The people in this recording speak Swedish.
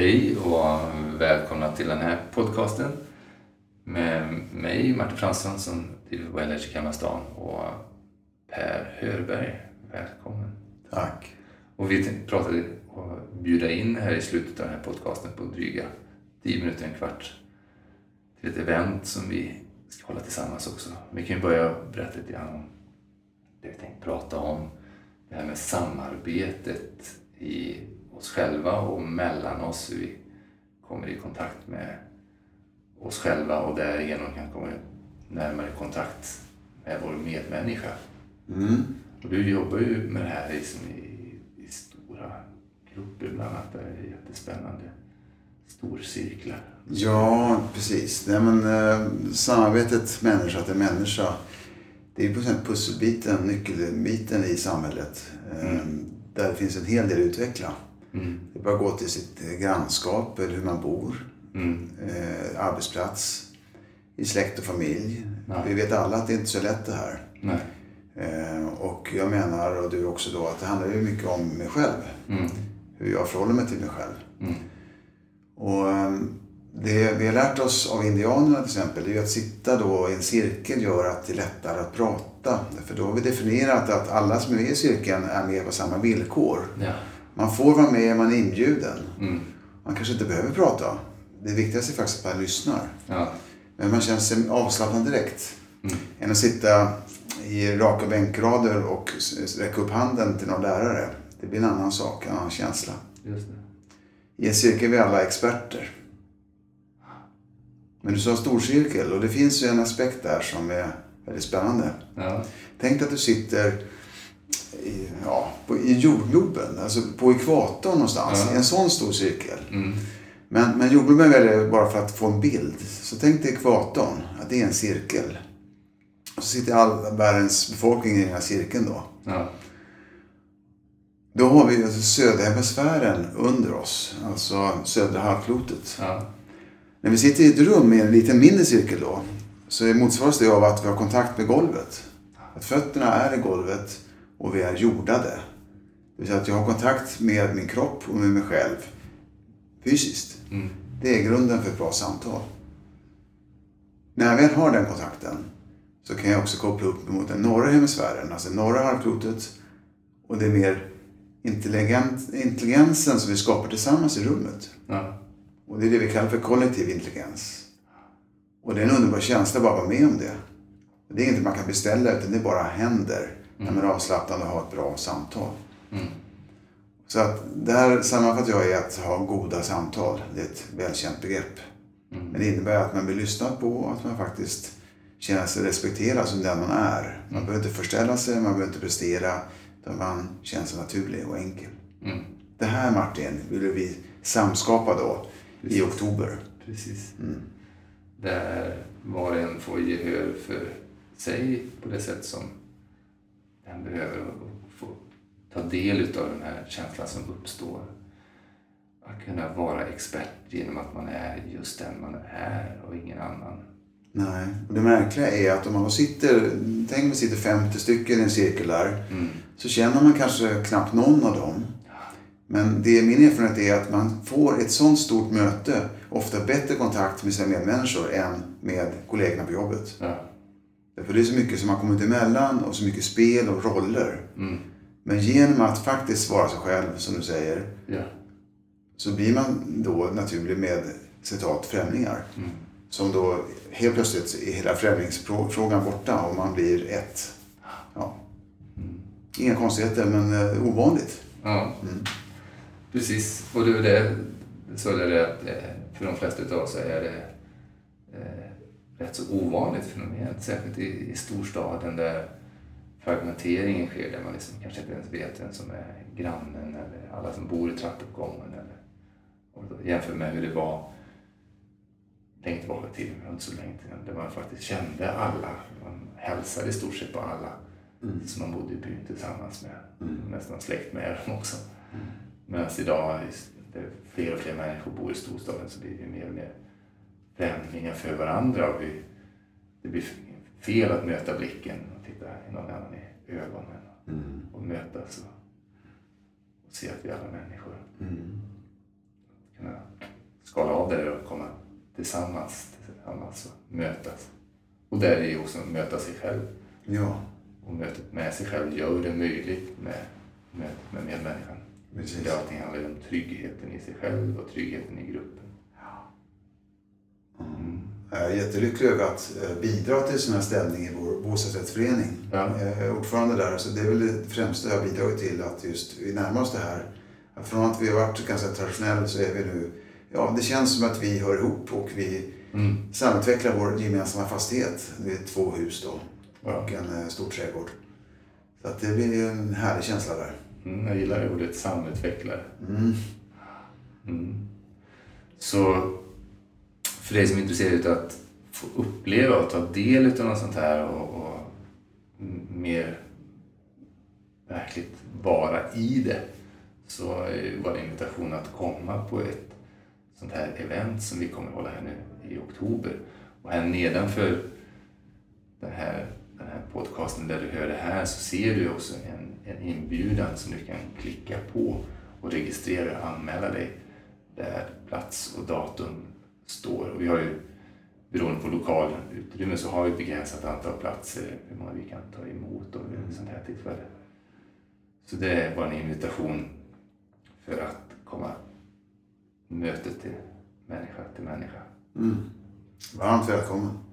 Hej och välkomna till den här podcasten med mig, Martin Fransson, som driver Wellage i Gamla stan och Per Hörberg. Välkommen. Tack. Och vi tänkte prata och bjuda in här i slutet av den här podcasten på dryga 10 minuter, en kvart till ett event som vi ska hålla tillsammans också. Vi kan ju börja berätta lite grann om det vi tänkte prata om. Det här med samarbetet i oss själva och mellan oss. Hur vi kommer i kontakt med oss själva och därigenom kan komma närmare kontakt med vår medmänniska. Mm. Och du jobbar ju med det här liksom i, i stora grupper bland annat. Det är jättespännande. Storcirklar. Ja, precis. Nej, men, eh, samarbetet människa till människa. Det är på sätt pusselbiten, nyckelbiten i samhället. Eh, Mm. Där det finns en hel del att utveckla. Mm. Det att gå till sitt eh, grannskap eller hur man bor. Mm. Eh, arbetsplats. I släkt och familj. Ja. Vi vet alla att det inte är så lätt det här. Nej. Eh, och jag menar, och du också då, att det handlar ju mycket om mig själv. Mm. Hur jag förhåller mig till mig själv. Mm. Och ehm, det vi har lärt oss av indianerna till exempel, det är ju att sitta då i en cirkel gör att det är lättare att prata. För då har vi definierat att alla som är med i cirkeln är med på samma villkor. Ja. Man får vara med, man är inbjuden. Mm. Man kanske inte behöver prata. Det viktigaste är faktiskt att man lyssnar. Ja. Men man känner sig avslappnad direkt. Mm. Än att sitta i raka bänkrader och räcka upp handen till någon lärare. Det blir en annan sak, en annan känsla. I en cirkel är vi alla experter. Men du sa storcirkel och det finns ju en aspekt där som är väldigt spännande. Ja. Tänk att du sitter i, ja, på, i jordgloben, alltså på ekvatorn någonstans, i en sån stor cirkel. Mm. Men, men jordgloben väljer jag bara för att få en bild. Så tänk dig ekvatorn, att det är en cirkel. Och så sitter all världens befolkning i den här cirkeln då. Ja. Då har vi alltså södra hemisfären under oss, alltså södra halvklotet. Ja. När vi sitter i ett rum med en liten mindre cirkel då, så är motsvaras det av att vi har kontakt med golvet. Att fötterna är i golvet och vi är jordade. Det vill säga att jag har kontakt med min kropp och med mig själv fysiskt. Mm. Det är grunden för ett bra samtal. När jag väl har den kontakten så kan jag också koppla upp mot den norra hemisfären, alltså norra halvklotet och det är mer intelligensen som vi skapar tillsammans i rummet. Ja. Och det är det vi kallar för kollektiv intelligens. Och det är en underbar känsla att bara vara med om det. Det är inget man kan beställa utan det bara händer man är avslappnad och har ett bra samtal. Mm. Så att där sammanfattar jag i att ha goda samtal. Det är ett välkänt begrepp. Mm. Men det innebär att man blir lyssnad på och att man faktiskt känner sig respekterad som den man är. Man behöver inte förställa sig, man behöver inte prestera. Utan man känner sig naturlig och enkel. Mm. Det här Martin ville vi samskapa då i Precis. oktober. Precis. Mm. Där var och en får gehör för sig på det sätt som den behöver få ta del utav den här känslan som uppstår. Att kunna vara expert genom att man är just den man är och ingen annan. Nej, och det märkliga är att om man sitter, tänk om det sitter 50 stycken i en cirkel där. Mm. Så känner man kanske knappt någon av dem. Men det min erfarenhet är att man får ett sånt stort möte ofta bättre kontakt med sina medmänniskor än med kollegorna på jobbet. Ja. För det är så mycket som har kommit emellan och så mycket spel och roller. Mm. Men genom att faktiskt vara sig själv, som du säger, Ja. så blir man då naturlig med citat främlingar. Mm. Som då helt plötsligt är hela främlingsfrågan borta och man blir ett. Ja. Mm. Inga konstigheter, men eh, ovanligt. Ja, Mm. precis. Och det är det, så är det att eh, för de flesta utav oss är det rätt så ovanligt fenomen, särskilt i, i storstaden där fragmenteringen sker, där man liksom kanske inte ens vet vem som är grannen eller alla som bor i trappuppgången. Eller, och då jämför med hur det var längre tillbaka till, inte så länge till, där man faktiskt kände alla. Man hälsade i stort sett på alla som man bodde i byn tillsammans med. Nästan släkt med dem också. Medan idag, där fler och fler människor bor i storstaden, så blir det mer och mer främlingar för varandra. Och vi, det blir fel att möta blicken och titta någon annan i ögonen. Och mötas och, och se att vi är alla människor. Kunna skala av det och komma tillsammans, tillsammans och mötas. Och där är också möta sig själv. Ja, Och mötet med sig själv gör det möjligt med mötet med medmänniskan. precis. Det allting handlar ju om tryggheten i sig själv och tryggheten i gruppen. Jag är jättelycklig över att eh, bidra till sån här ställning i vår bostadsrättsförening. Ja. Jag är ordförande där, så det är väl det främsta jag bidragit till att just vi närmar oss det här. Från att vi har varit ganska traditionella så är vi nu, ja det känns som att vi hör ihop och vi Mm. samutvecklar vår gemensamma fastighet. Det är två hus då Ja. och en eh, stor trädgård. Så att det blir en härlig känsla där. Mm, jag gillar det ordet samutvecklare. Mm. Mm. Så för dig som är intresserad av att få uppleva och ta del av något sånt här och, och mer verkligt vara i det så var det en invitation att komma på ett sånt här event som vi kommer hålla här nu i oktober. Och här nedanför den här, den här podcasten där du hör det här så ser du också en, en inbjudan som du kan klicka på och registrera och anmäla dig där plats och datum står. Och vi har ju, beroende på lokal utrymme, så har vi ett begränsat antal platser hur många vi kan ta emot och ett sånt här tillfälle. Så det var en invitation för att komma mötet till människa till människa. Mm. Varmt välkommen.